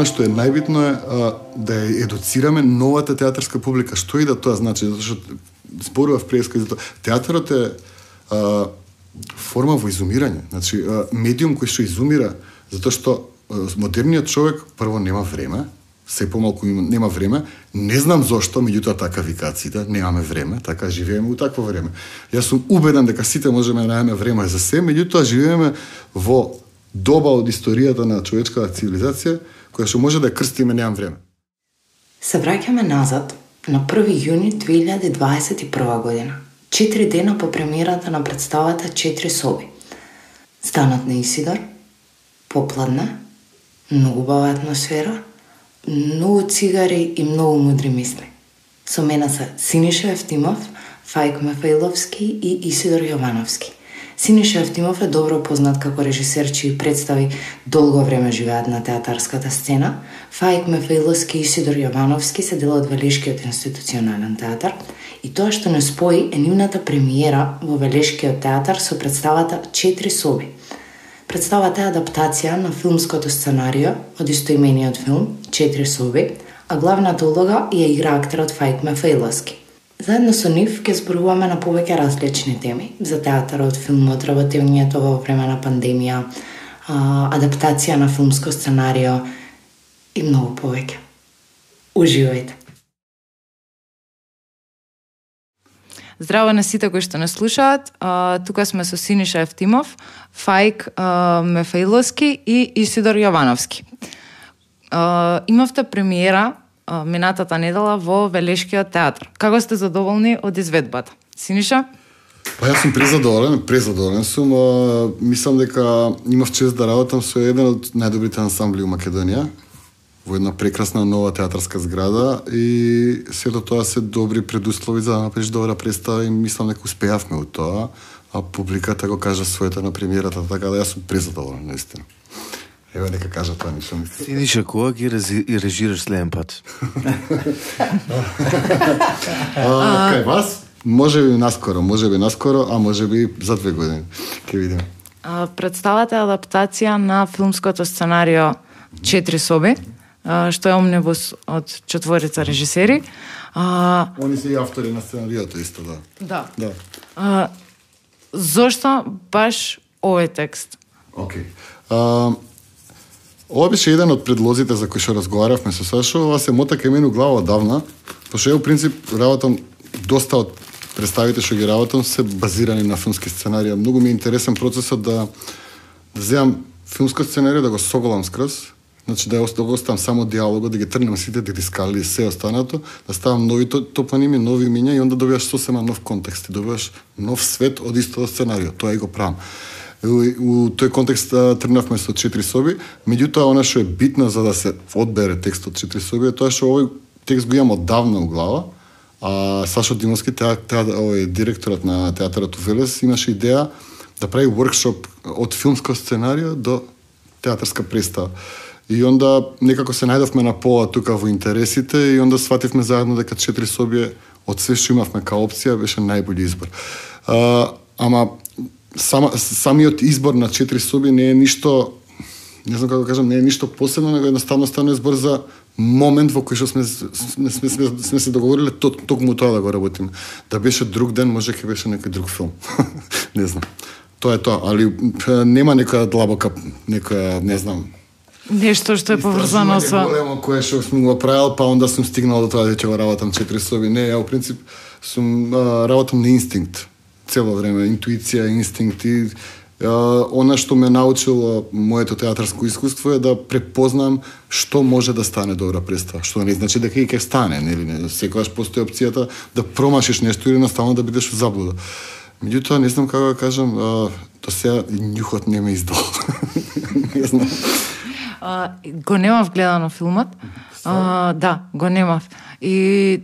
она што е најбитно е а, да ја едуцираме новата театарска публика. Што и да тоа значи, затоа што зборував преска за тоа. Театарот е а, форма во изумирање. Значи, а, медиум кој што изумира, затоа што а, модерниот човек прво нема време, се помалку нема време. Не знам зошто, меѓутоа така викациите, немаме време, така живееме у такво време. Јас сум убеден дека сите можеме да најаме време за се, меѓутоа живееме во доба од историјата на човечката цивилизација, која што може да крстиме немам време. Се враќаме назад на 1 јуни 2021 година. Четири дена по премиерата на представата Четири соби. Станот на Исидор, попладне, многу бава атмосфера, многу цигари и многу мудри мисли. Со мене се Синиша Евтимов, Фајк Мефаиловски и Исидор Јовановски. Синиша Ефтимов е добро познат како режисер чии представи долго време живеат на театарската сцена. Фаик Мефейловски и Сидор Јовановски се дел од Велешкиот институционален театар и тоа што не спои е нивната премиера во Велешкиот театар со представата Четири соби – Представата е адаптација на филмското сценарио од истоимениот филм Четири соби, а главната улога ја игра актерот Фаик Мефейловски. Заедно со нив ќе зборуваме на повеќе различни теми за театарот, филмот, работењето во време на пандемија, адаптација на филмско сценарио и многу повеќе. Уживајте! Здраво на сите кои што не слушаат. А, тука сме со Синиша Евтимов, Фајк а, Мефаиловски и Исидор Јовановски. А, имавте премиера минатата недела во Велешкиот театар. Како сте задоволни од изведбата? Синиша? Па јас сум презадоволен, презадоволен сум. А, мислам дека имав чест да работам со еден од најдобрите ансамбли у Македонија, во една прекрасна нова театарска зграда и сето тоа се добри предуслови за да направиш добра представа и мислам дека успеавме од тоа, а публиката го кажа своето на премиерата, така да јас сум презадоволен, наистина. Еве нека кажа тоа ништо ми. Синиша, кога ги режираш следен пат? а, кај вас? Може би наскоро, може би наскоро, а може би за две години. Ке видиме. Представата е адаптација на филмското сценарио Четири соби што е омнибус од четворица режисери. А, Они се и автори на сценариото исто, да. Да. да. А, зошто баш овој текст? Океј. Okay ова беше еден од предлозите за кои што разговаравме со Сашо, ова се мота кај мене глава одавна, пошто ја принцип работам доста од представите што ги работам се базирани на филмски сценарија. Многу ми е интересен процесот да да земам филмско сценарија да го соголам скрз, Значи да ја да оставам само диалогот, да ги трнам сите дискали, се останато, да ставам нови топоними, нови миња и онда добиваш сосема нов контекст, и добиваш нов свет од истото сценарио. Тоа и го правам. У, тој контекст тргнавме со четири соби, меѓутоа она што е битно за да се одбере текстот четири соби е тоа што овој текст го имам оддавна у глава, а Сашо Димовски, теа, теа, овој директорот на театарот у Велес, имаше идеја да прави воркшоп од филмско сценарио до театарска представа. И онда некако се најдовме на пола тука во интересите и онда свативме заедно дека четири соби од све што имавме као опција беше најбољи избор. А, ама сама, самиот избор на четири соби не е ништо не знам како да кажам, не е ништо посебно, него едноставно стане збор за момент во кој што сме, сме, сме, сме, сме се договориле ток, токму тоа да го работиме. Да беше друг ден, може ќе беше некој друг филм. не знам. Тоа е тоа, али нема некоја длабока, некоја, не знам, Нешто што е поврзано со големо кое што сум го правил, па онда сум стигнал до тоа дека ќе го работам четири соби. Не, ја во принцип сум а, работам на инстинкт цело време, интуиција, инстинкти. она што ме научило моето театарско искуство е да препознам што може да стане добра представа, што не значи дека и ќе стане, нели не, секогаш постои опцијата да промашиш нешто или наставно да бидеш во заблуда. Меѓутоа, не знам како да кажам, до сега нюхот не ме издал. не знам. А, го немав гледано филмот. А, да, го немав. И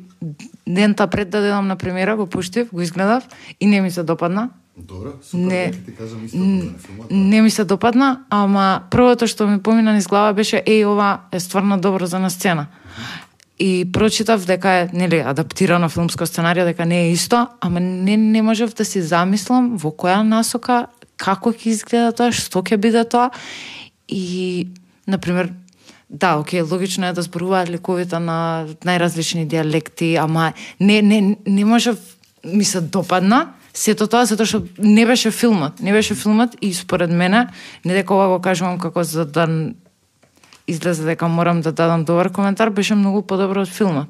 дента пред да дедам на премиера го пуштив, го изгледав и не ми се допадна. Добро, супер, не, ти кажам исто филмот. Не ми се допадна, ама првото што ми помина низ глава беше еј ова е стварно добро за на сцена. И прочитав дека е нели адаптирано филмско сценарио дека не е исто, ама не не можев да си замислам во која насока како ќе изгледа тоа, што ќе биде тоа. И например, да, окей, логично е да зборуваат ликовите на најразлични диалекти, ама не не не може ми се допадна сето тоа затоа што не беше филмот, не беше филмот и според мене, не дека ова го кажувам како за да излезе дека морам да дадам добар коментар, беше многу подобро од филмот.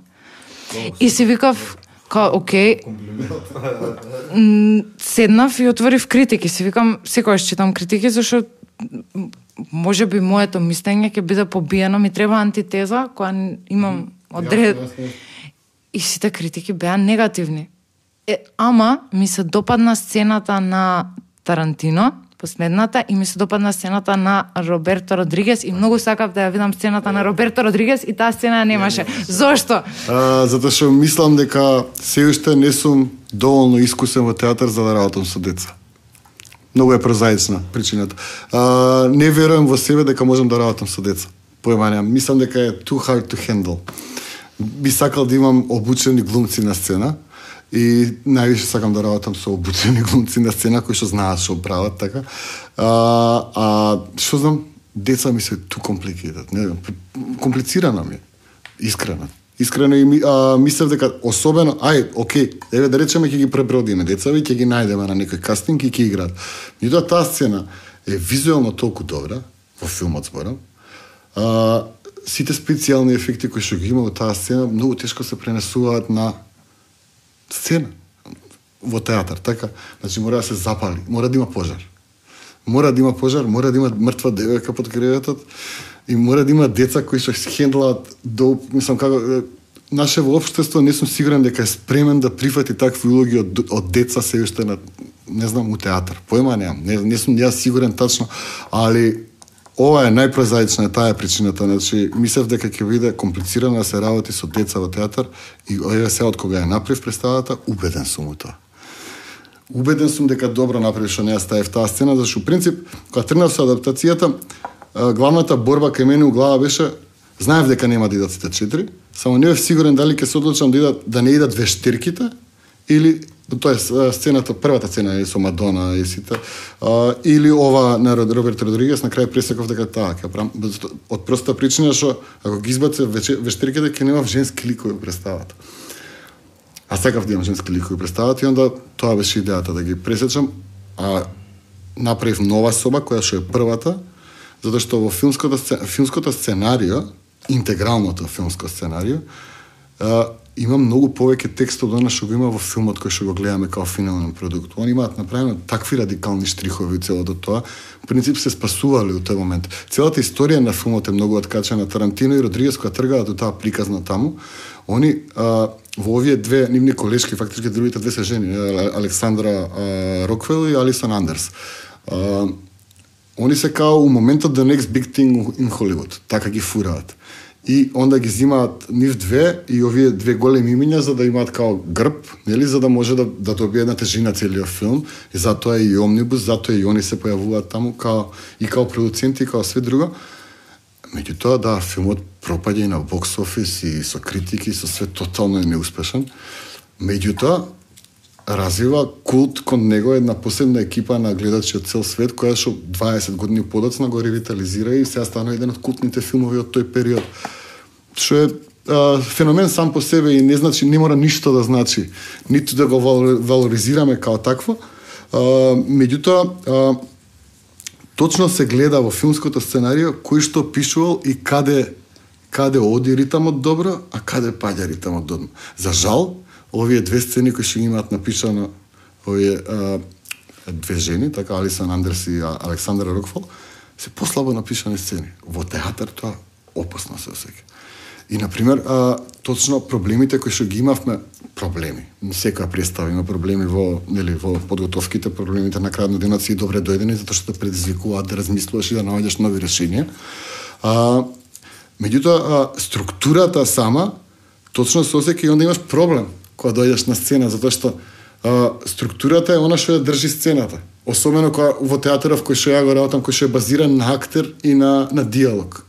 И си викав, као, окей, седнав и отворив критики. Си викам, секојаш читам критики, зашто може би моето мислење ќе биде побиено, ми треба антитеза која имам одред... И сите критики беа негативни. Е, ама ми се допадна сцената на Тарантино, последната, и ми се допадна сцената на Роберто Родригес и многу сакав да ја видам сцената на Роберто Родригес и таа сцена ја немаше. Зошто? А, затоа што мислам дека се уште не сум доволно искусен во театар за да работам со деца. Многу е прозаична причината. А, не верувам во себе дека можам да работам со деца. Појма немам. Мислам дека е too hard to handle. Би сакал да имам обучени глумци на сцена и највише сакам да работам со обучени глумци на сцена кои што знаат што прават така. А, а што знам, деца ми се too complicated, не знам, комплицирана ми е. Искрено. Искрено и а, мислев дека особено, ај, окей, еве да речеме ќе ги пребродиме децави, ќе ги најдеме на некој кастинг и ќе играат. Меѓутоа таа сцена е визуелно толку добра, во филмот зборам, а, сите специјални ефекти кои што ги има во таа сцена многу тешко се пренесуваат на сцена во театар, така? Значи мора да се запали, мора да има пожар. Мора да има пожар, мора да има мртва девојка под креветот и мора да има деца кои што се хендлаат до мислам како е, наше општество не сум сигурен дека е спремен да прифати такви улоги од, од деца се уште на не знам у театар. Појма немам. Не, не сум јас сигурен тачно, али ова е најпрозаична, таа е причината. Значи, мислев дека ќе биде комплицирано да се работи со деца во театар и еве се од кога ја направив представата, убеден сум у тоа. Убеден сум дека добро направив што не ја ставив таа сцена, зашто принцип кога тренав со адаптацијата, главната борба кај мене у глава беше знаев дека нема да идат сите четири, само не бев сигурен дали ќе се одлучам да идат да не идат вештирките или тоа е сцената, првата сцена е со Мадона и сите, а, или ова на Роберт Родригес, на крај пресеков дека таа ќе правам, од проста причина што ако ги избаце вештирките ќе нема женски ликови во представата. А сакав да имам женски ликови представат и онда тоа беше идејата да ги пресечам, а направив нова соба која што е првата, затоа што во филмското филмското сценарио, интегралното филмско сценарио, а, има многу повеќе текст од она што го има во филмот кој што го гледаме као финален продукт. Они имаат направено такви радикални штрихови целото тоа. В принцип се спасувале у тој момент. Целата историја на филмот е многу откачена. Тарантино и Родригес кога тргаат до таа приказна таму, они а, во овие две нивни колешки, фактички другите две се жени, Александра а, Роквел и Алисон Андерс. А, они се као у моментот the next big thing in Hollywood, така ги фураат. И онда ги взимаат нив две и овие две големи имиња за да имаат као грб, нели, за да може да, да добие една тежина целиот филм. И затоа и Омнибус, затоа и они се појавуваат таму као, и као продуценти, и као све друго. Меѓутоа, да, филмот пропаѓа и на бокс офис и со критики, и со све тотално е неуспешен. Меѓутоа, развива култ кон него една посебна екипа на гледачи од цел свет која што 20 години подоцна го ревитализира и сега станува еден од култните филмови од тој период. Што е а, феномен сам по себе и не значи не мора ништо да значи, ниту да го валоризираме као такво. А, меѓутоа, а, точно се гледа во филмското сценарио кој што пишувал и каде каде оди ритамот добро, а каде паѓа ритамот добро. За жал, овие две сцени кои што ги имаат напишано овие а, две жени, така Алисан Андерс и Александра Рокфол, се послабо напишани сцени. Во театар тоа опасно се осеќа. И, например, а, точно проблемите кои што ги имавме, проблеми, секоја представа има проблеми во, нели, во подготовките, проблемите на крајот на денот си добре дојдени, затоа што те предизвикуваат да размислуваш и да наоѓаш нови решенија. А, меѓутоа, а, структурата сама, точно се осеќа и онда имаш проблем кога дојдеш на сцена, затоа што а, структурата е она што ја држи сцената. Особено кога во театаров кој што ја го работам, кој што е базиран на актер и на, на диалог.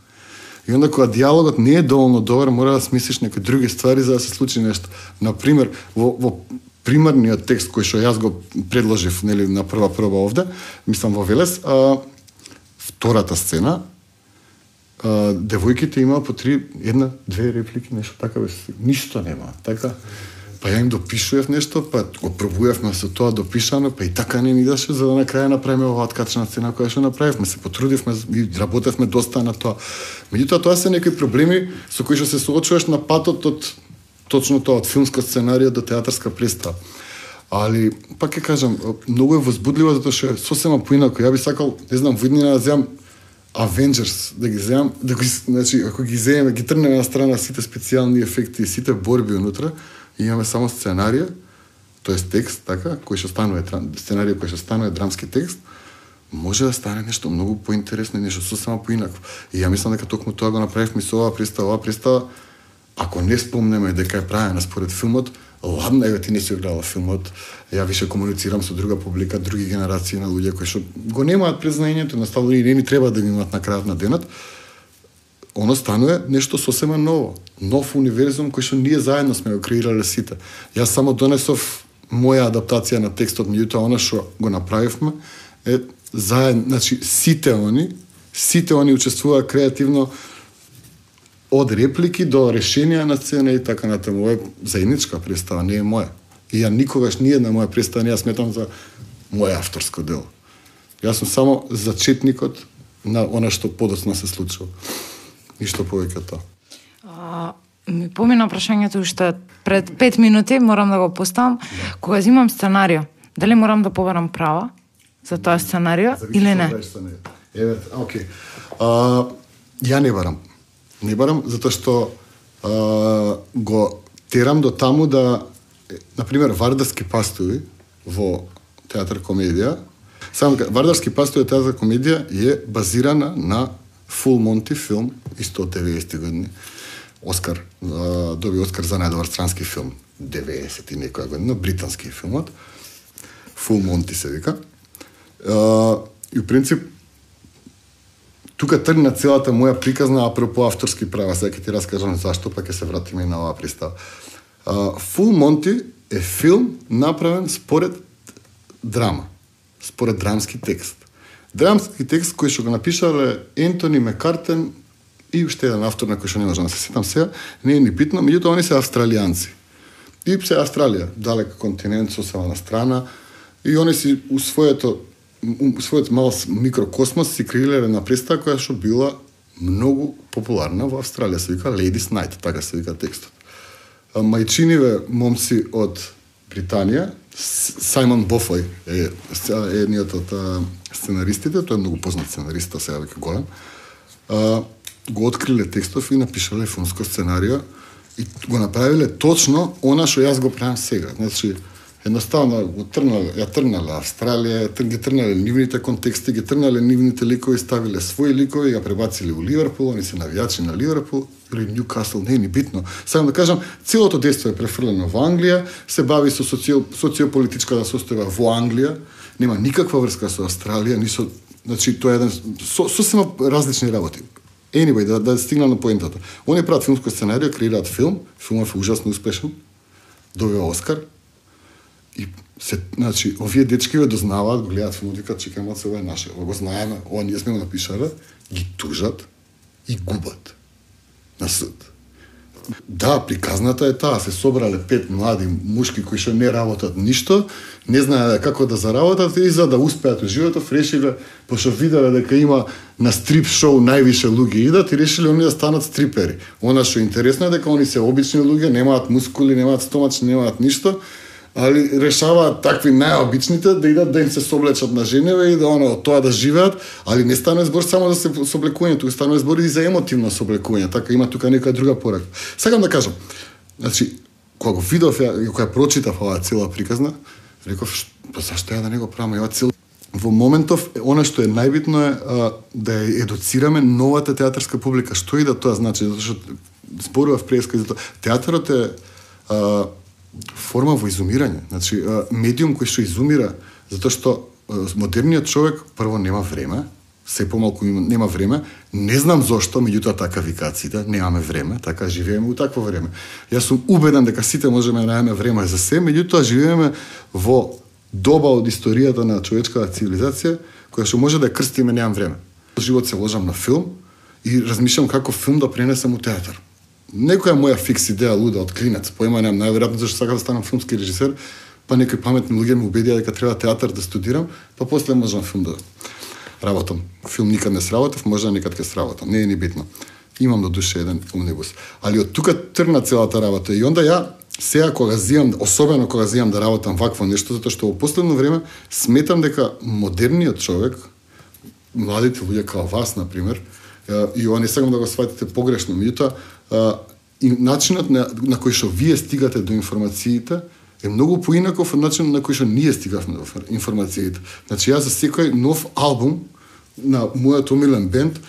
И онда кога диалогот не е доволно добар, мора да смислиш некои други ствари за да се случи нешто. Например, во, во примарниот текст кој што јас го предложив нели на прва проба овде, мислам во Велес, а, втората сцена а, девојките имаа по три, една, две реплики, нешто така, без, ништо нема, така. Па ја им допишував нешто, па го пробувавме со тоа допишано, па и така не ни идеше, за да на крај направиме оваа откачна сцена која што направивме. Се потрудивме и работевме доста на тоа. Меѓутоа, тоа се некои проблеми со кои што се соочуваш на патот од точно тоа, од филмска сценарија до театарска представа. Али, пак ќе кажам, многу е возбудливо затоа што е сосема поинако. Ја би сакал, не знам, во иднина да земам Avengers, да ги земам, да ги, значи, ако ги земеме, ги трнеме на страна сите специјални ефекти, сите борби унутра, и имаме само сценарија, тоест текст, така, кој што станува сценарија кој што станува драмски текст, може да стане нешто многу поинтересно и нешто сосема поинакво. И ја мислам дека токму тоа го направивме со оваа представа, оваа представа ако не спомнеме дека е правена според филмот, ладно еве ти не си гледала филмот, ја више комуницирам со друга публика, други генерации на луѓе кои што го немаат признаењето, наставно и не ни треба да го имаат на крајот на денот, оно станува нешто сосема ново, нов универзум кој што ние заедно сме го креирале сите. Јас само донесов моја адаптација на текстот, меѓутоа она што го направивме е заедно, значи сите они, сите они учествуваа креативно од реплики до решенија на сцена и така натаму. Ова е заедничка представа, не е моја. И ја никогаш ни една моја представа не ја сметам за моја авторско дело. Јас сум само зачетникот на она што подоцна се случува. Ништо повеќе тоа. А, ми помина прашањето уште пред 5 минути, морам да го поставам. Кога земам сценарио, дали морам да побарам права за тоа сценарио Зависи или не? Еве, окей. А, ја не барам. Не барам затоа што а, го терам до таму да на пример Вардарски пастови во театар комедија Само да кажам, Вардарски пастови театар комедија е базирана на Full Monty филм исто од 90 години. Оскар, а, доби Оскар за најдобар странски филм 90 и некоја година, британски филмот. Full Monty се вика. А, и у принцип тука тргна целата моја приказна апропо авторски права, сега ќе ти раскажам зашто, па ќе се вратиме и на оваа пристава. Full Monty е филм направен според драма, според драмски текст. Драмски текст кој што го напишале Ентони Мекартен и уште еден автор на кој што не можам да се сетам сега, не е ни битно, меѓутоа они се австралијанци. И се Австралија, далек континент со сама страна, и они си у своето у својот мал микрокосмос си креирале една представа која што била многу популарна во Австралија, се вика Ladies Night, така се вика текстот. Мајчиниве момци од Британија, Саймон Бофој е, е едниот од сценаристите, тој е многу познат сценарист, а сега веќе голем. А, го откриле текстов и напишале филмско сценарио и го направиле точно она што јас го правам сега. Значи, едноставно го трнале, ја трнале Австралија, ја ги трнале нивните контексти, ги трнале нивните ликови, ставиле своји ликови, ја пребациле у Ливерпул, они се навијачи на Ливерпул или Ньюкасл, не е ни битно. Само да кажам, целото дејство е префрлено во Англија, се бави со социо, социополитичката состојба во Англија, нема никаква врска со Австралија, ни со Значи, тоа е еден со, сосема различни работи. Anyway, да, да стигнам на поентата. Они прават филмско сценарио, креираат филм, филмот е ужасно успешен, добива Оскар, и се, значи, овие дечки ве дознаваат, го гледаат филмот, викаат, чекај маце, ова е наше, ова го знаеме, ова ние сме го напишале, ги тужат и губат на суд. Да, приказната е таа, се собрале пет млади мушки кои што не работат ништо, не знаеле како да заработат и за да успеат во животот, решиле, пошто виделе дека има на стрип шоу највише луѓе идат и решиле они да станат стрипери. Она што е интересно е дека они се обични луѓе, немаат мускули, немаат стомач, немаат ништо, али решаваат такви најобичните да идат да им се соблечат на женеве и да оно од тоа да живеат, али не станува збор само за се соблекување, тука станува збор и за емотивно соблекување, така има тука нека друга порака. Сакам да кажам, значи, кога го видов ја, кога прочитав оваа цела приказна, реков, па зашто ја да не го правам ја цел во моментов она што е најбитно е а, да ја едуцираме новата театарска публика. Што и да тоа значи, затоа што зборував преска за тоа. Театарот е а, форма во изумирање. Значи, медиум кој што изумира, затоа што модерниот човек прво нема време, се помалку нема време. Не знам зошто, меѓутоа така викациите, немаме време, така живееме у такво време. Јас сум убеден дека сите можеме да најаме време за се, меѓутоа живееме во доба од историјата на човечката цивилизација, која што може да крстиме, немам време. Живот се ложам на филм и размишлам како филм да пренесам у театар. Некоја моја фикс идеја луда од клинец, поема немам најверојатно зашто сакам да станам филмски режисер, па некои паметни луѓе ме убедија дека треба театар да студирам, па после можам филм да работам. Филм никад не сработав, можда некад ќе сработам, не е ни битно. Имам до душе еден умнибус. Али од тука тргна целата работа и онда ја сега кога зијам, особено кога зијам да работам вакво нешто, затоа што во последно време сметам дека модерниот човек, младите луѓе како вас, на пример, и ова не сакам да го сватите погрешно, меѓутоа, и начинот на, на кој што вие стигате до информациите е многу поинаков од начинот на кој што ние стигавме до информациите. Значи, јас за секој нов албум на мојот омилен бенд,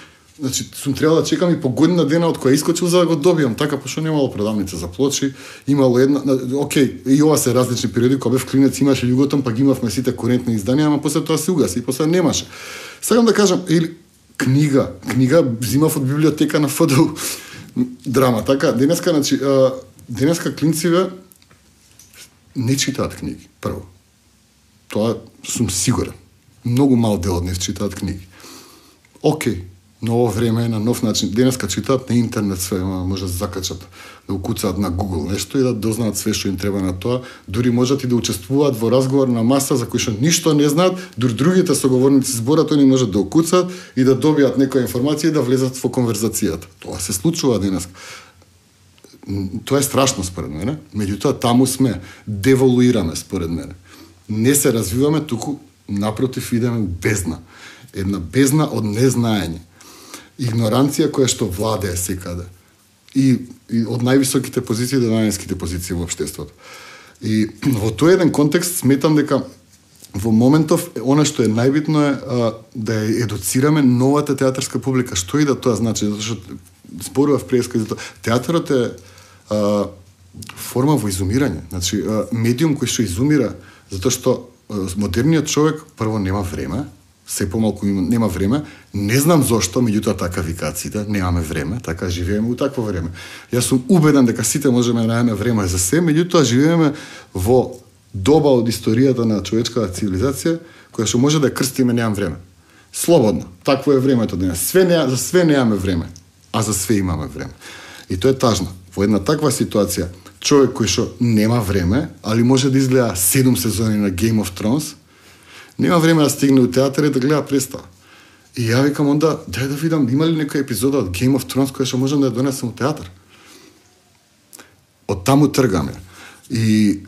Значи, сум требал да чекам и по година дена од која искочил за да го добијам, така пошто немало продавница за плочи, имало една, окей, и ова се различни периоди, кога бев клинец имаше југотон, па ги имавме сите курентни изданија, ама после тоа се угаси, и после немаше. Сакам да кажам, или книга, книга взимав од библиотека на ФДУ, драма, така, денеска, значи, денеска клинциве не читаат книги, прво. Тоа сум сигурен. Многу мал дел од нив читаат книги. Океј, ново време на нов начин. Денеска читаат на интернет све, може да закачат, да укуцаат на Google нешто и да дознаат све што им треба на тоа. Дури можат и да учествуваат во разговор на маса за кои што ништо не знаат, дури другите соговорници зборат, они можат да укуцаат и да добијат некоја информација и да влезат во конверзацијата. Тоа се случува денеска. Тоа е страшно според мене, меѓутоа таму сме, деволуираме според мене. Не се развиваме, туку напротив идеме бездна. Една бездна од незнаење игноранција која што владее секаде. И, и од највисоките позиции до најниските позиции во општеството. И во тој еден контекст сметам дека во моментов она што е најбитно е а, да ја едуцираме новата театарска публика. Што и да тоа значи, затоа што зборував преска за тоа. Театарот е а, форма во изумирање. Значи, а, медиум кој што изумира, затоа што а, модерниот човек прво нема време, се помалку има, нема време. Не знам зошто, меѓутоа така викациите, немаме време, така живееме у такво време. Јас сум убеден дека сите можеме да најаме време за се, меѓутоа живееме во доба од историјата на човечката цивилизација, која што може да крстиме немам време. Слободно. Такво е времето денес. Све не, за све немаме време, а за све имаме време. И тоа е тажно. Во една таква ситуација, човек кој што нема време, али може да изгледа седум сезони на Game of Thrones, нема време да стигне у театар и да гледа представа. И ја викам онда, дај да видам, има ли некоја епизода од Game of Thrones која што можам да ја донесам у театар? Од таму тргаме. И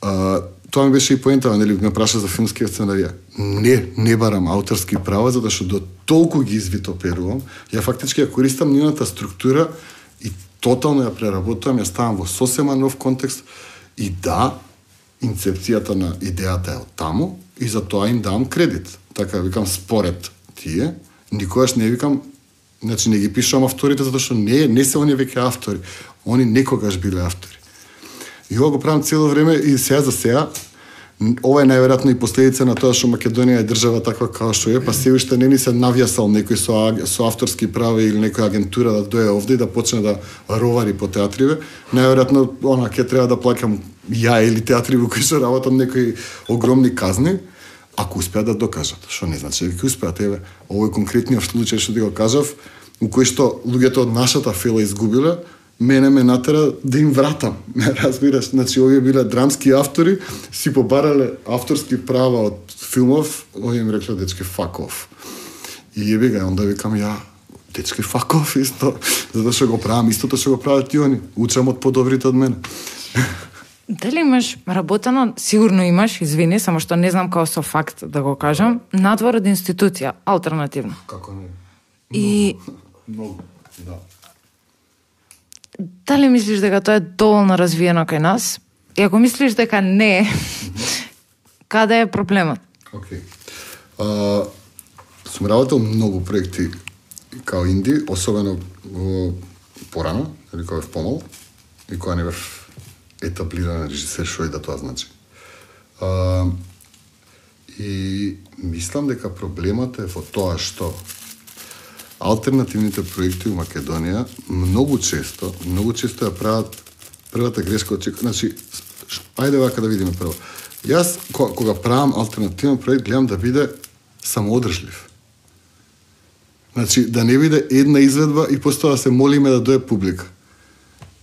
а, тоа ми беше и поентава, нели, ме праша за филмски сценарија. Не, не барам авторски права, затоа што до толку ги извитоперувам, ја фактички ја користам нивната структура и тотално ја преработувам, ја ставам во сосема нов контекст и да, инцепцијата на идејата е од таму, и за тоа им давам кредит. Така да викам според тие, никогаш не викам Значи не ги пишувам авторите затоа што не не се оние веќе автори. Они некогаш биле автори. И ова го правам цело време и сега за сега ова е најверојатно и последица на тоа што Македонија е држава таква како што е, па се уште не ни се навјасал некој со, со авторски права или некоја агентура да дое овде и да почне да ровари по театриве. Најверојатно она ќе треба да плакам ја или театри во кои што работам некои огромни казни, ако успеат да докажат. Што не значи дека успеат, еве, овој конкретниот случај што ти го кажав, у кој што луѓето од нашата фила изгубиле, мене ме натера да им вратам. Ме разбираш, значи овие биле драмски автори, си побарале авторски права од филмов, овие им рекле дечки off. И јеби га, онда викам ја, дечки off исто, затоа што го правам истото што го прават и они. Учам од подобрите од мене. Дали имаш работено, сигурно имаш, извини, само што не знам како со факт да го кажам, надвор од институција, алтернативно. Како не? И Многу, да дали мислиш дека тоа е доволно развиено кај нас? И ако мислиш дека не, каде е проблемот? Океј. А, сум работел многу проекти као инди, особено uh, порано, или кога бев помал, и кога не бев етаблиран режисер, што и да тоа значи. Uh, и мислам дека проблемот е во тоа што алтернативните проекти во Македонија многу често, многу често ја прават првата грешка од значи ајде вака да видиме прво. Јас кога, кога правам алтернативен проект гледам да биде самоодржлив. Значи, да не биде една изведба и после да се молиме да дое публика.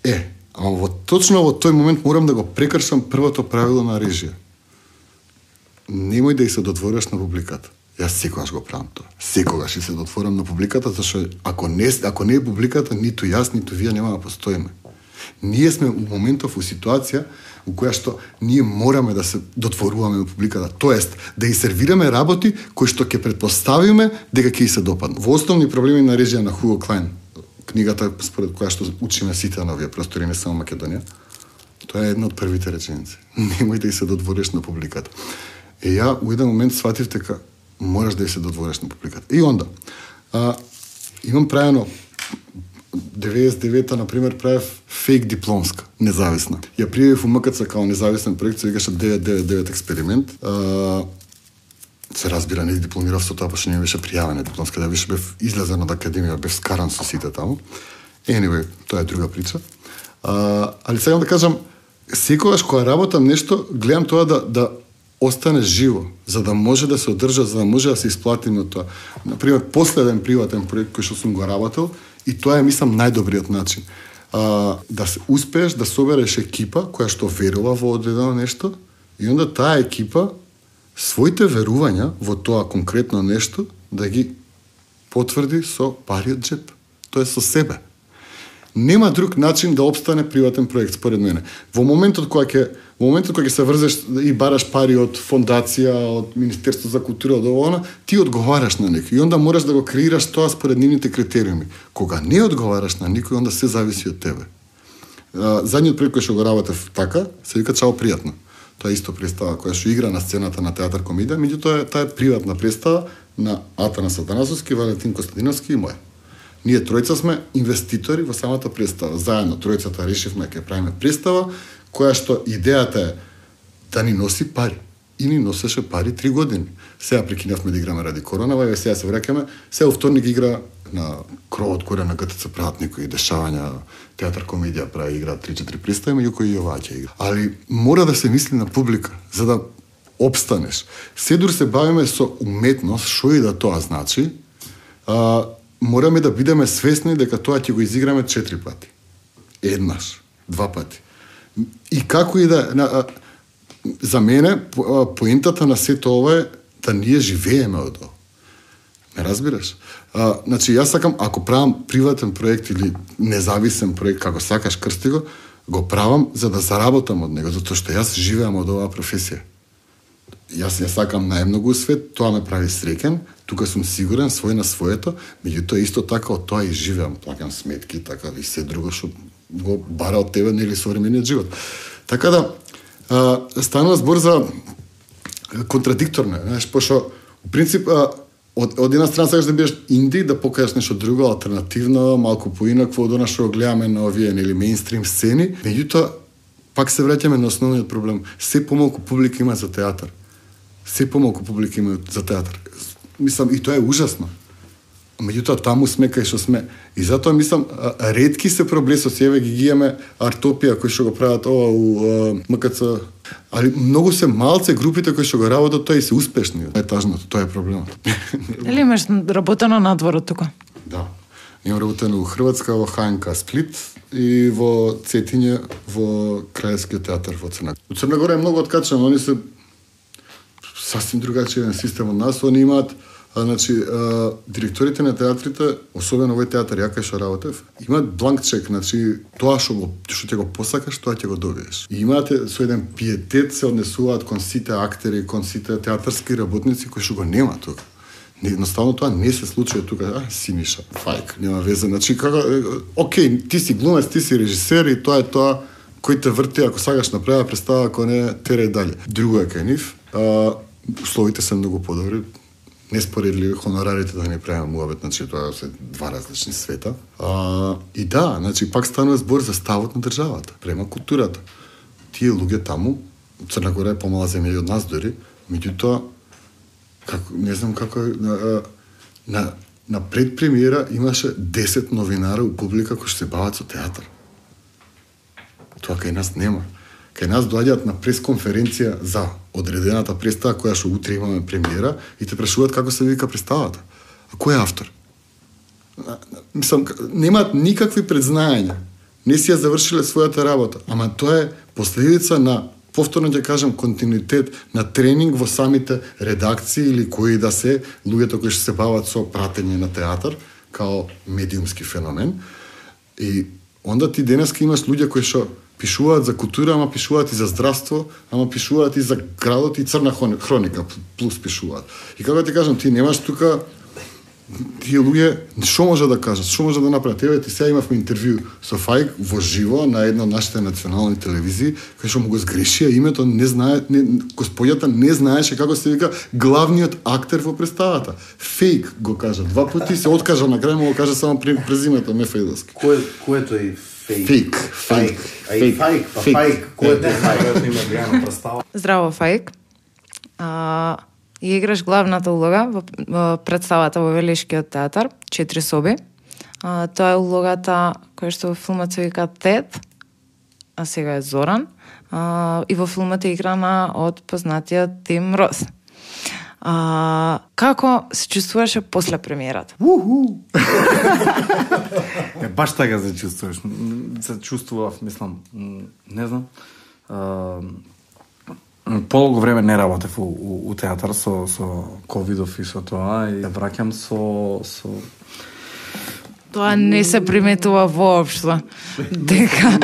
Е, ама во, точно во тој момент морам да го прекршам првото правило на режија. Немој да и се додвориш на публиката. Јас секогаш го правам тоа. Секогаш и се дотворам на публиката, зашто ако не, ако не е публиката, ниту јас, ниту вие нема да постоиме. Ние сме у моментов у ситуација у која што ние мораме да се дотворуваме на публиката, тоест да и сервираме работи кои што ќе предпоставиме дека ќе и се допаднат. Во основни проблеми на режија на Хуго Клайн, книгата според која што учиме сите на овие простори, не само Македонија, тоа е една од првите реченици. Немој да и се додвориш на публиката. Е, ја у еден момент сватив дека мораш да се додвориш на публиката. И онда, а, имам правено 99-та, например, правев фейк дипломска, независна. Ја пријавив у МКЦ као независен проект, се викаше 999 експеримент. А, се разбира, не дипломирав со тоа, пошто не беше пријавена дипломска, да беше бев излезен од академија, бев скаран со сите таму. Anyway, тоа е друга прича. А, али сега да кажам, секогаш кога работам нешто, гледам тоа да, да остане живо, за да може да се одржа, за да може да се исплати на тоа. Например, последен приватен проект кој што сум го работел, и тоа е, мислам, најдобриот начин. А, да се успееш да собереш екипа која што верува во одредено нешто, и онда таа екипа своите верувања во тоа конкретно нешто да ги потврди со пари од джеп. Тоа е со себе. Нема друг начин да обстане приватен проект според мене. Во моментот кога ќе во моментот кога ќе се врзеш и бараш пари од фондација, од Министерство за култура, од ова, ти одговараш на некој и онда мораш да го креираш тоа според нивните критериуми. Кога не одговараш на никој, онда се зависи од тебе. Задниот проект кој што го работев така, се вика Чао пријатно. Тоа е исто представа која што игра на сцената на театар комедија, меѓутоа таа е приватна представа на Атанас Атанасовски, Валентин Костадиновски и моја. Ние тројца сме инвеститори во самата представа. Заедно тројцата решивме да ќе правиме представа која што идејата е да ни носи пари. И ни носеше пари три години. Сега прекинавме да играме ради коронава, и сега се враќаме. Сега вторник игра на кровот горе на ГТЦ прават некои дешавања, театар комедија прави игра 3-4 представи, меѓу кои и оваа ќе игра. Али мора да се мисли на публика, за да обстанеш. Седур се бавиме со уметност, што и да тоа значи, а, мораме да бидеме свесни дека тоа ќе го изиграме четири пати. Еднаш, два пати. И како и да... На, за мене, поентата на сето ова е да ние живееме од ова. Ме разбираш? А, значи, јас сакам, ако правам приватен проект или независен проект, како сакаш, крсти го, го правам за да заработам од него, затоа што јас живеам од оваа професија. Јас ја сакам најмногу свет, тоа ме прави среќен, тука сум сигурен свој на своето, меѓутоа исто така од тоа и живеам, плакам сметки, така и се друго што го бара од тебе нели современиот живот. Така да а, станува збор за контрадикторно, знаеш, пошто у принцип а, од, од една страна сакаш да бидеш инди, да покажеш нешто друго, алтернативно, малку поинакво од она што гледаме на овие нели мејнстрим сцени, меѓутоа пак се враќаме на основниот проблем. Се помалку публика има за театар. Се помалку публика има за театар мислам, и тоа е ужасно. Меѓутоа, таму сме кај што сме. И затоа, мислам, редки се проблесо еве ги гиеме Артопија, кои што го прават ова у МКЦ. Али многу се малце групите кои што го работат тоа и се успешни. Тоа е тажното, тоа е проблемот. Или имаш работено надвор од тука? Да. Имам работено во Хрватска, во ХНК Сплит и во Цетиње, во Крајскиот театар во Црна. У Црна Гора е многу откачено, они се сасвим другачиен систем од нас. Они имаат а, значи, а, директорите на театрите, особено овој театар ја кај што работев, имаат бланк чек, значи тоа што го што ќе го посакаш, тоа ќе го добиеш. И имате со еден пиетет се однесуваат кон сите актери, кон сите театарски работници кои што го нема тука. Едноставно тоа не се случува тука, а, Синиша, фајк, нема веза. Значи, како, окей, ти си глумец, ти си режисер и тоа е тоа кој те врти, ако сакаш направа представа, ако не, терај дале. Друго е кај нив, а, условите се многу да подобри, неспоредливи хонорарите да не правиме муабет, значи тоа се два различни света. А, и да, значи пак станува збор за ставот на државата, према културата. Тие луѓе таму, Црна Гора е помала земја од нас дори, меѓутоа како не знам како на, на на предпремиера имаше 10 новинара у публика кои што се бават со театар. Тоа кај нас нема кај нас доаѓаат на пресконференција за одредената представа која што утре имаме премиера и те прашуваат како се вика представата. А кој е автор? мислам, немаат никакви предзнаења. Не си ја завршиле својата работа, ама тоа е последица на повторно ќе кажам континуитет на тренинг во самите редакции или кои да се луѓето кои што се бават со пратење на театар као медиумски феномен. И онда ти денеска имаш луѓе кои што пишуваат за култура, ама пишуваат и за здравство, ама пишуваат и за градот и црна хроника плюс пишуваат. И како да ти кажам, ти немаш тука тие луѓе што може да кажат, што може да направат. Еве ти сега имавме интервју со Фајк во живо на една од нашите национални телевизии, кај што му го сгрешија името, не знае, не, господјата не знаеше како се вика главниот актер во представата. Фейк го кажа два пати, се откажа на крај му го кажа само презимето Мефајловски. Кој кој е тој фейк? Фейк, фейк, фајк, па фајк, кој е? Има представа. Здраво, Фајк. А, и играш главната улога во, во представата во Велишкиот театар, Четири соби. А, тоа е улогата која што во филмот се вика Тед, а сега е Зоран. А, и во филмот е играна од познатиот Тим Рос. А, како се чувствуваше после премиерата? Е, баш така се чувствуваш. Се чувствував, мислам, не знам. А, Подолго време не работев у, у, у театар со, со ковидов и со тоа и враќам со, со Тоа не се приметува воопшто. Дека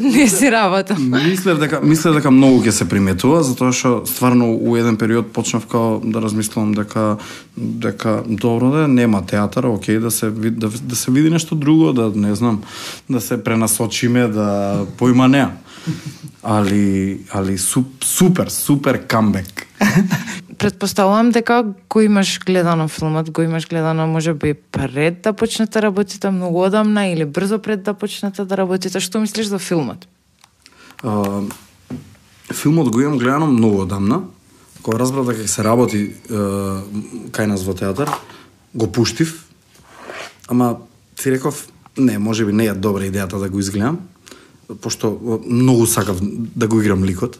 не си работа. Мислев дека мислев дека многу ќе се приметува затоа што стварно у еден период почнав као да размислувам дека дека добро да нема театар, окей да се да, да се види нешто друго, да не знам, да се пренасочиме, да поима неа. Али али суп, супер, супер камбек. Предпоставувам дека го имаш гледано филмот, го имаш гледано може би пред да почнете работите многу одамна или брзо пред да почнете да работите. Што мислиш за филмот? А, филмот го имам гледано многу одамна. Кога разбрав дека се работи е, кај нас во театар, го пуштив. Ама си реков, не, може би не е добра идејата да го изгледам, пошто многу сакав да го играм ликот.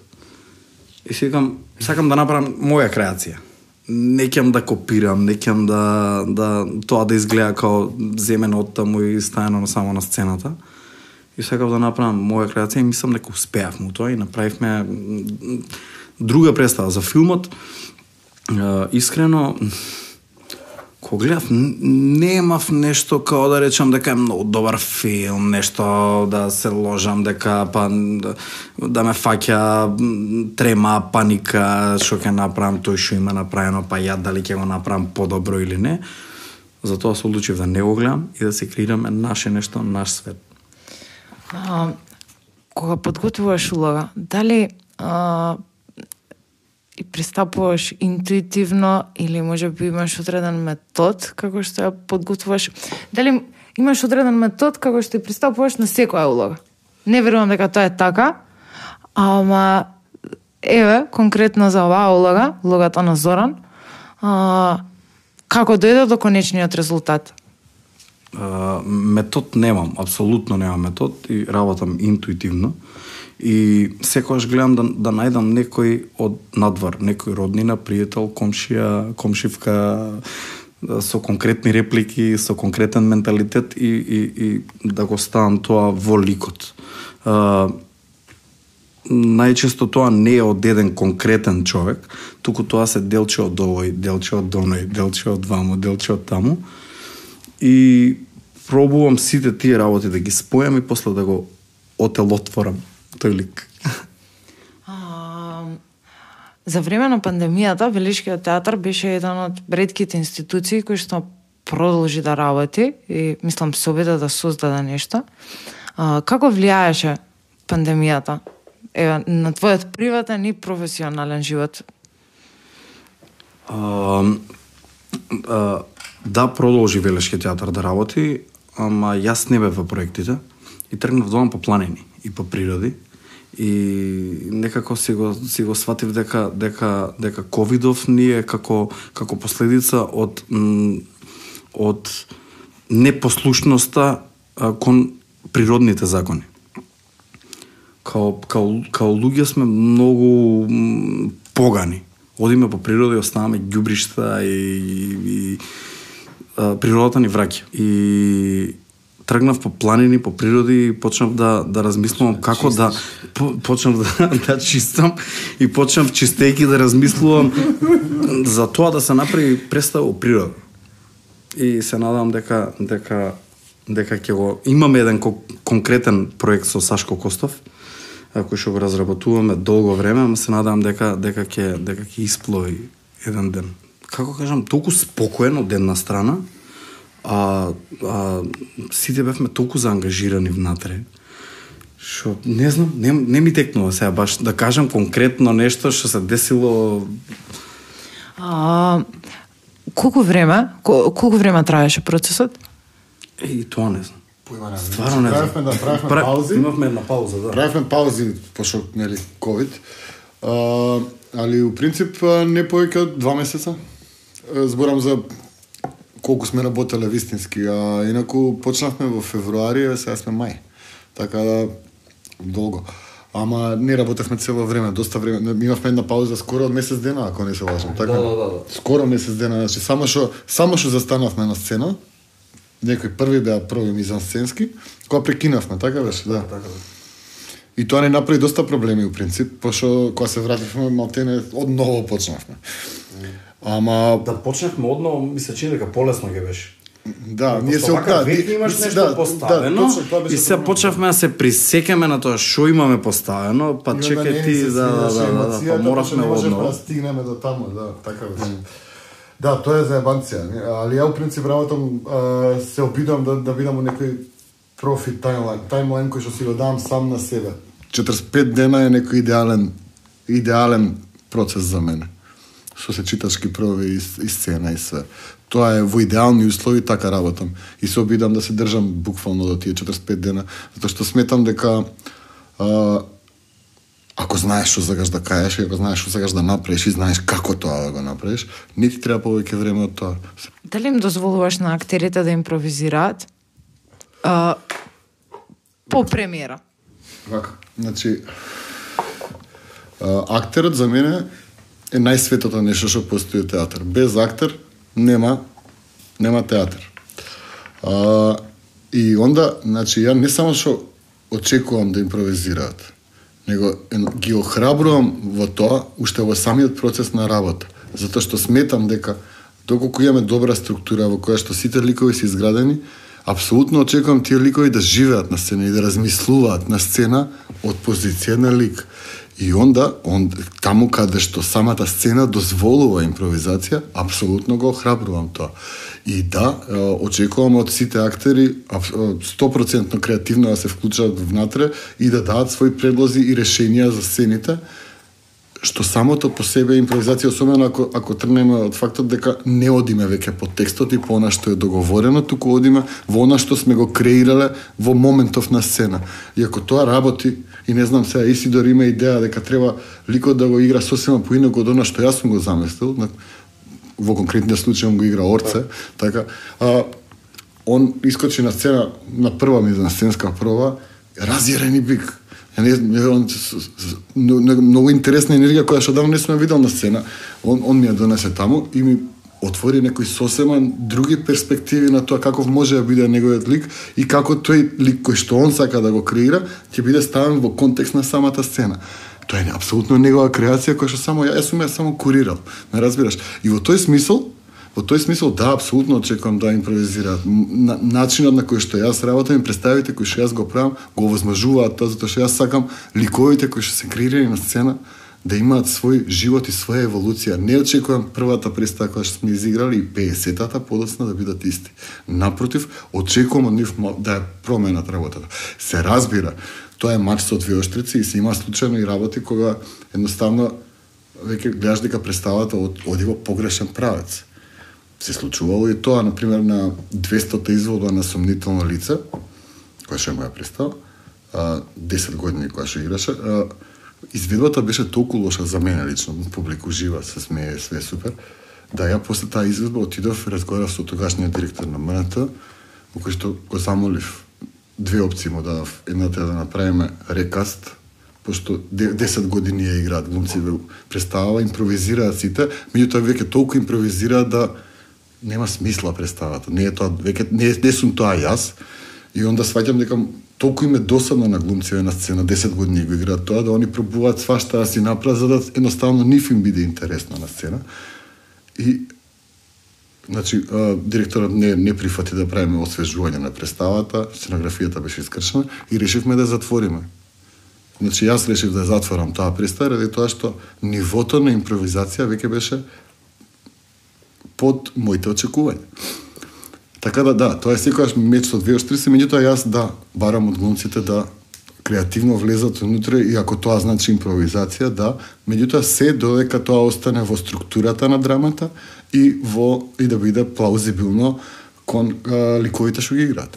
И си викам, сакам да направам моја креација. Не кем да копирам, не кем да, да тоа да изгледа као земено од таму и стајано само на сцената. И сакав да направам моја креација и мислам дека успеав му тоа и направивме друга представа за филмот. Искрено Ко гледав немав нешто као да речам дека е многу добар филм, нешто да се ложам дека па да, да ме фаќа трема, паника, што ќе направам тој што има направено, па ја дали ќе го направам подобро или не. Затоа се одлучив да не го гледам и да се креираме наше нешто, наш свет. А, кога подготвуваш улога, дали а, и пристапуваш интуитивно или може би имаш одреден метод како што ја подготвуваш? Дали имаш одреден метод како што ја пристапуваш на секоја улога? Не верувам дека тоа е така, ама еве, конкретно за оваа улога, улогата на Зоран, а, како дојде до конечниот резултат? А, метод немам, апсолутно немам метод и работам интуитивно. И секогаш гледам да, да најдам некој од надвор, некој роднина, пријател, комшија, комшивка, со конкретни реплики, со конкретен менталитет и, и, и да го ставам тоа во ликот. А, најчесто тоа не е од еден конкретен човек, туку тоа се делче од овој, делче од оној, делче од ваму, делче од таму. И пробувам сите тие работи да ги спојам и после да го отелотворам тој лик. А, за време на пандемијата Велишкиот театар беше еден од ретките институции кои што продолжи да работи и мислам се обида да создаде нешто. А, како влијаеше пандемијата еве на твојот приватен и професионален живот? А, а, да продолжи Велешки театар да работи, ама јас не бев во проектите и тргнав дома по планини и по природи и некако си го си го сватив дека дека дека ковидов ние е како како последица од од непослушноста кон природните закони. Као, као, као луѓе сме многу погани. Одиме по природа и оставаме ѓубришта и, и а, природата ни враќа. И тргнав по планини, по природи и почнав да да размислувам како да по, почнав да, да чистам и почнав чистејќи да размислувам за тоа да се направи представа о природа. И се надам дека дека дека ќе го имаме еден ко, конкретен проект со Сашко Костов кој што го разработуваме долго време, ама се надам дека дека ќе дека ќе исплови еден ден. Како кажам, толку спокоен од една страна, а, а сите бевме толку заангажирани внатре. Што не знам, не, не ми текнува сега баш да кажам конкретно нешто што се десило А, колку време, кол- колку време траеше процесот? и тоа не знам. Не. Стварно не Правевме да знам. правевме Пра- паузи. Имавме една пауза, да. Правевме паузи пошто нели ковид. А, али у принцип не повеќе од два месеца. Зборам за колку сме работеле вистински, а инаку почнавме во февруари, а сега сме мај. Така да долго. Ама не работевме цело време, доста време. Имавме една пауза скоро од месец дена, ако не се лажам. Така? Да, да, да, да. Скоро месец дена, значи само што само што застанавме на сцена, некои први беа први мизансценски, кога прекинавме, така беше, да. Така да. И тоа не направи доста проблеми у принцип, пошто кога се вративме малтене од ново почнавме. Ама Да почневме одно, ми се чини дека полесно ќе беше. да, ние се вака да, веќе имаш да, нешто да, поставено точно, тоа беше и се почнавме да се присекаме на тоа што имаме поставено, па чекај не ти да да свиеше да, да, емоцијата, па моравме не можевме одно. да стигнеме до таму, да, така беше. Да, тоа е за ебанција, не? али ја у принцип работам се обидам да да видам некој профи таймлайн, таймлайн кој што си го давам сам на себе. 45 дена е некој идеален идеален процес за мене. Со се читачки проби и, и сцена и све. Тоа е во идеални услови така работам. И се обидам да се држам буквално до тие 45 дена, затоа што сметам дека а, ако знаеш што сакаш да кажеш, и ако знаеш што сакаш да направиш и знаеш како тоа да го направиш, не ти треба повеќе време од тоа. Дали им дозволуваш на актерите да импровизираат? А, по премиера. Вака, значи а, актерот за мене е најсветото нешто што постои театар. Без актер нема нема театар. А, и онда, значи, ја не само што очекувам да импровизираат, него ги охрабрувам во тоа, уште во самиот процес на работа. Затоа што сметам дека доколку имаме добра структура во која што сите ликови се изградени, апсолутно очекувам тие ликови да живеат на сцена и да размислуваат на сцена од позиција на лик. И онда, он, таму каде што самата сцена дозволува импровизација, апсолутно го охрабрувам тоа. И да, очекувам од сите актери 100% креативно да се вклучат внатре и да дадат своји предлози и решенија за сцените, што самото по себе е импровизација, особено ако, ако тргнеме од фактот дека не одиме веќе по текстот и по она што е договорено, туку одиме во она што сме го креирале во моментов на сцена. И ако тоа работи, и не знам сега, Исидор има идеја дека треба ликот да го игра сосема поинако од она што јас сум го заместил. во конкретниот случај го игра Орце, така, а, он искочи на сцена на прва ми на сценска проба, разјарен и бик. Ја не, не он, многу интересна енергија која што давно не сум видел на сцена. Он, он ми ја донесе таму и ми отвори некои сосема други перспективи на тоа каков може да биде неговиот лик и како тој лик кој што он сака да го креира ќе биде ставен во контекст на самата сцена. Тоа е апсолутно негова креација која што само јас сум ја само курирал, не разбираш? И во тој смисол Во тој смисол, да, апсолутно очекувам да импровизираат. На, начинот на кој што јас работам и представите кои што јас го правам, го овозможуваат тоа, затоа што јас сакам ликовите кои што се креирани на сцена да имаат свој живот и своја еволуција. Не очекувам првата представа која што сме изиграли и 50-тата подоцна да бидат исти. Напротив, очекувам од нив да ја променат работата. Се разбира, тоа е мач со двеоштрици и се има случајно и работи кога едноставно веќе гледаш дека представата од, оди во погрешен правец. Се случувало и тоа, например, на 200-та изводба на сомнително лице, која што е моја представа, 10 години која што играше, а, изведбата беше толку лоша за мене лично, публика жива, се смее, све супер, да ја после таа изведба отидов и разговарав со тогашниот директор на МНТ, во кој што го замолив две опции му дадов. Едната е да направиме рекаст, пошто 10 години ја играат глумци во представава, импровизираат сите, меѓутоа веќе толку импровизираат да нема смисла представата. Не е тоа веќе не, не сум тоа јас. И онда сваќам дека толку им е досадно на глумците на сцена, 10 години го играат тоа, да они пробуваат свашта да си направат, за да едноставно нив им биде интересно на сцена. И Значи, а, директорот не, не прифати да правиме освежување на представата, сценографијата беше искршена и решивме да затвориме. Значи, јас решив да затворам таа представа, ради тоа што нивото на импровизација веќе беше под моите очекувања. Така да, да, тоа е секогаш меч со две оштрици, меѓутоа јас да барам од глумците да креативно влезат унутре и ако тоа значи импровизација, да, меѓутоа се додека тоа остане во структурата на драмата и во и да биде плаузибилно кон а, ликовите што ги играат.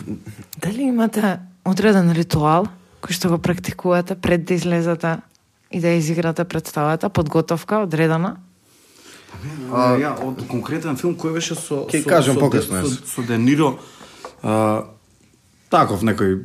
Дали имате одреден ритуал кој што го практикувате пред да излезете и да изиграте представата, подготовка одредена? А, ја, од конкретен филм кој беше со Ќе со, кажам со, покасно, со, со, Де Ниро а, таков некој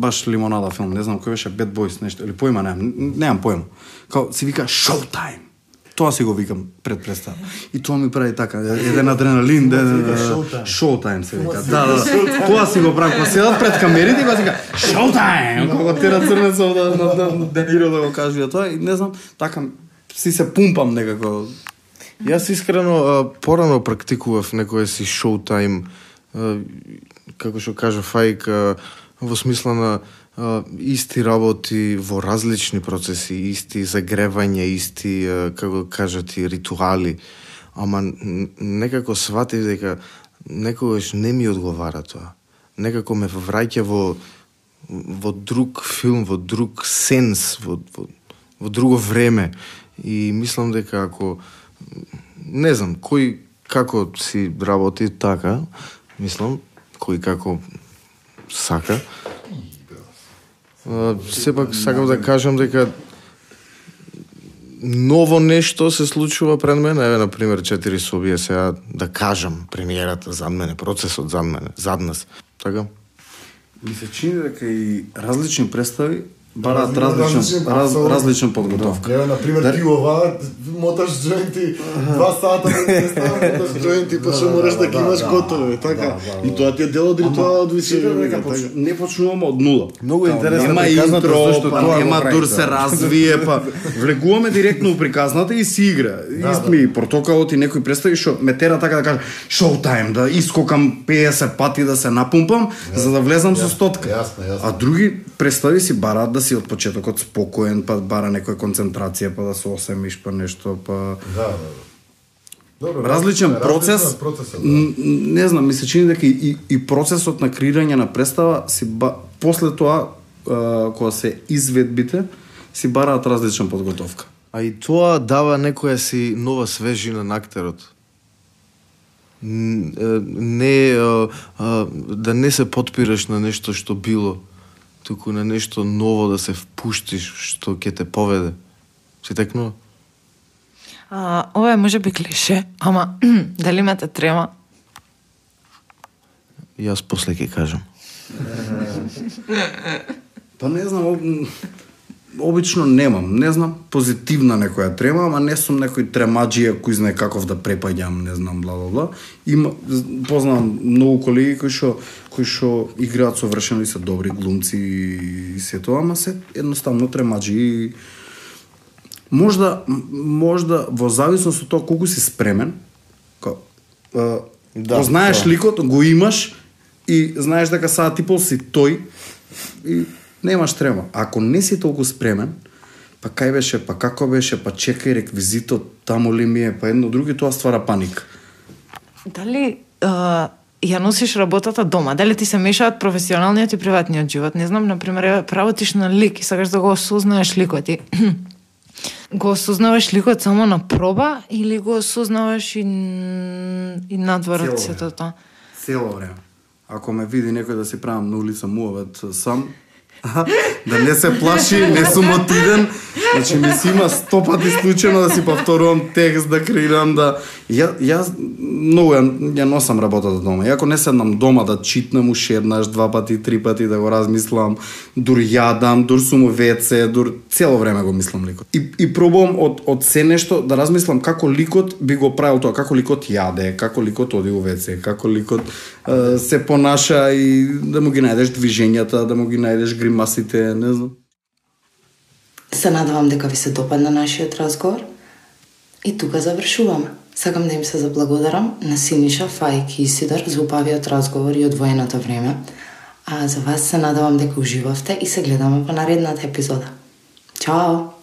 баш лимонада филм, не знам кој беше Bad Boys нешто или поима немам, немам поима. Као се вика Showtime. Тоа си го викам пред представа. И тоа ми прави така, еден адреналин, да, да, да, Showtime се вика. Да, да, да. Тоа си го прави, кога седат пред камерите и го вика Showtime. Кога тера црнецов да Де Ниро да го кажува тоа и не знам, така си се пумпам некако Јас искрено а, порано практикував некој си шоутайм а, како што кажа Фајк а, во смисла на а, исти работи во различни процеси, исти загревање, исти а, како кажат и ритуали. Ама некако сватив дека некогаш не ми одговара тоа. Некако ме враќа во во друг филм, во друг сенс, во, во, во друго време. И мислам дека ако не знам, кој како си работи така, мислам, кој како сака. Сепак сакам да кажам дека ново нешто се случува пред мене, еве на пример четири собија сега да кажам премиерата зад мене, процесот зад мене, зад нас. Така? Ми се чини дека и различни представи бараат различен, раз, различен подготовка. Еве, на пример, ти ова, моташ джоинти, два сата да не ставам, моташ джоинти, па што мораш да ги имаш готови, така. И тоа ти е дел од поч... така. не почнуваме од нула. Многу интересно Нема приказната, интро, зашто па тоа го нема дур се развие, па влегуваме директно у приказната и си игра. Ист ми и протоколот и некои представи што ме тера така да кажа шоутайм, да искокам 50 пати да се напумпам за да влезам со стотка. јасно, јасно. А други представи си бараат да си од почетокот спокоен, па бара некоја концентрација, па да се осемиш, па нешто, па Да, да, да. Добро, различен процес, процесот, да. не знам, ми се чини дека и, и процесот на креирање на представа си ба, после тоа а, кога се изведбите си бараат различна подготовка. А и тоа дава некоја си нова свежина на актерот. Не а, а, да не се подпираш на нешто што било, туку на нешто ново да се впуштиш што ќе те поведе. Си текнува? А, ова е може би клише, ама дали имате трема? Јас после ќе кажам. Па не знам, обично немам, не знам, позитивна некоја трема, ама не сум некој тремаджија кој знае каков да препаѓам, не знам, бла бла бла. Има познавам многу колеги кои што кои што играат совршено и се добри глумци и се тоа, ама се едноставно тремаджи можда м- можда во зависност од тоа колку си спремен, ка, а, Да, го знаеш тоа. ликот, го имаш и знаеш дека саат типол си тој и немаш трема. Ако не си толку спремен, па кај беше, па како беше, па чекај реквизитот, таму ли ми е, па едно други, тоа ствара паник. Дали а, ја носиш работата дома? Дали ти се мешаат професионалниот и приватниот живот? Не знам, например, еве, работиш на лик и сакаш да го осознаеш ликот и го осознаваш ликот само на проба или го осознаваш и, и надвор од сето тоа? Цело време. Ако ме види некој да си правам на улица муавет сам, да не се плаши, не сум отиден. Значи ми се има сто пати случајно да си повторувам текст, да креирам, да... Ја, ја многу ја, ја носам работата дома. Иако не седнам дома да читнам уште еднаш, два пати, три пати да го размислам, дур јадам, дур сум у веце, дур цело време го мислам ликот. И, и пробувам од, од се нешто да размислам како ликот би го правил тоа, како ликот јаде, како ликот оди у веце, како ликот е, се понаша и да му ги најдеш движењата, да му ги најдеш гримасите, не знам. Се надавам дека ви се допадна нашиот разговор. И тука завршуваме. Сакам да им се заблагодарам на Синиша, Фајк и Сидар за убавиот разговор и одвоеното време. А за вас се надавам дека уживавте и се гледаме во наредната епизода. Чао!